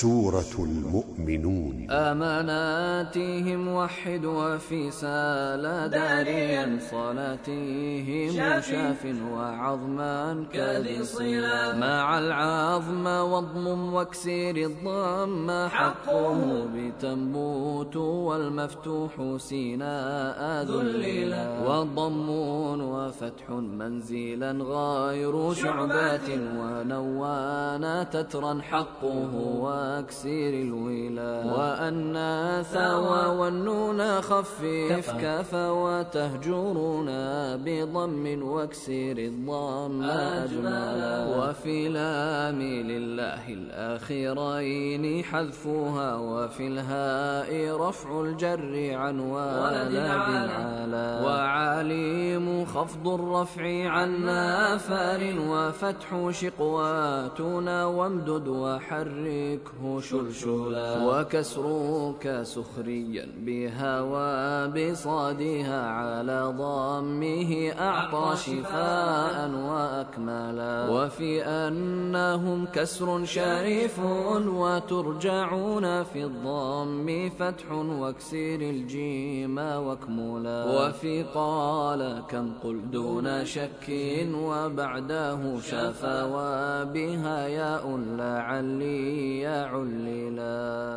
سورة المؤمنون. أماناتهم وحد وفي سال داريا صلاتهم شاف وعظما كذي صلا مع العظم واضمم واكسير الضم حقه بتنبوت والمفتوح سيناء ذللا وضم وفتح منزلا غير شعبات ونوانا تترا حقه. واكسير الولا وأن ثوى والنون خفف كف وتهجرنا بضم وأكسير الضم أجملا. وفي لام لله الآخرين حذفها وفي الهاء رفع الجر عن علا وعليم خفض الرفع عن نافر وفتح شقواتنا وامدد وحركه شلشلا وكسرك سخريا بها وبصادها على ضمه أعطى شفاء وأكملا وفي أنهم كسر شريف وترجعون في الضم فتح واكسير الجيم واكملا وفي قال كم قل دون شك وبعده شفا وبها ياء لعلي يعللا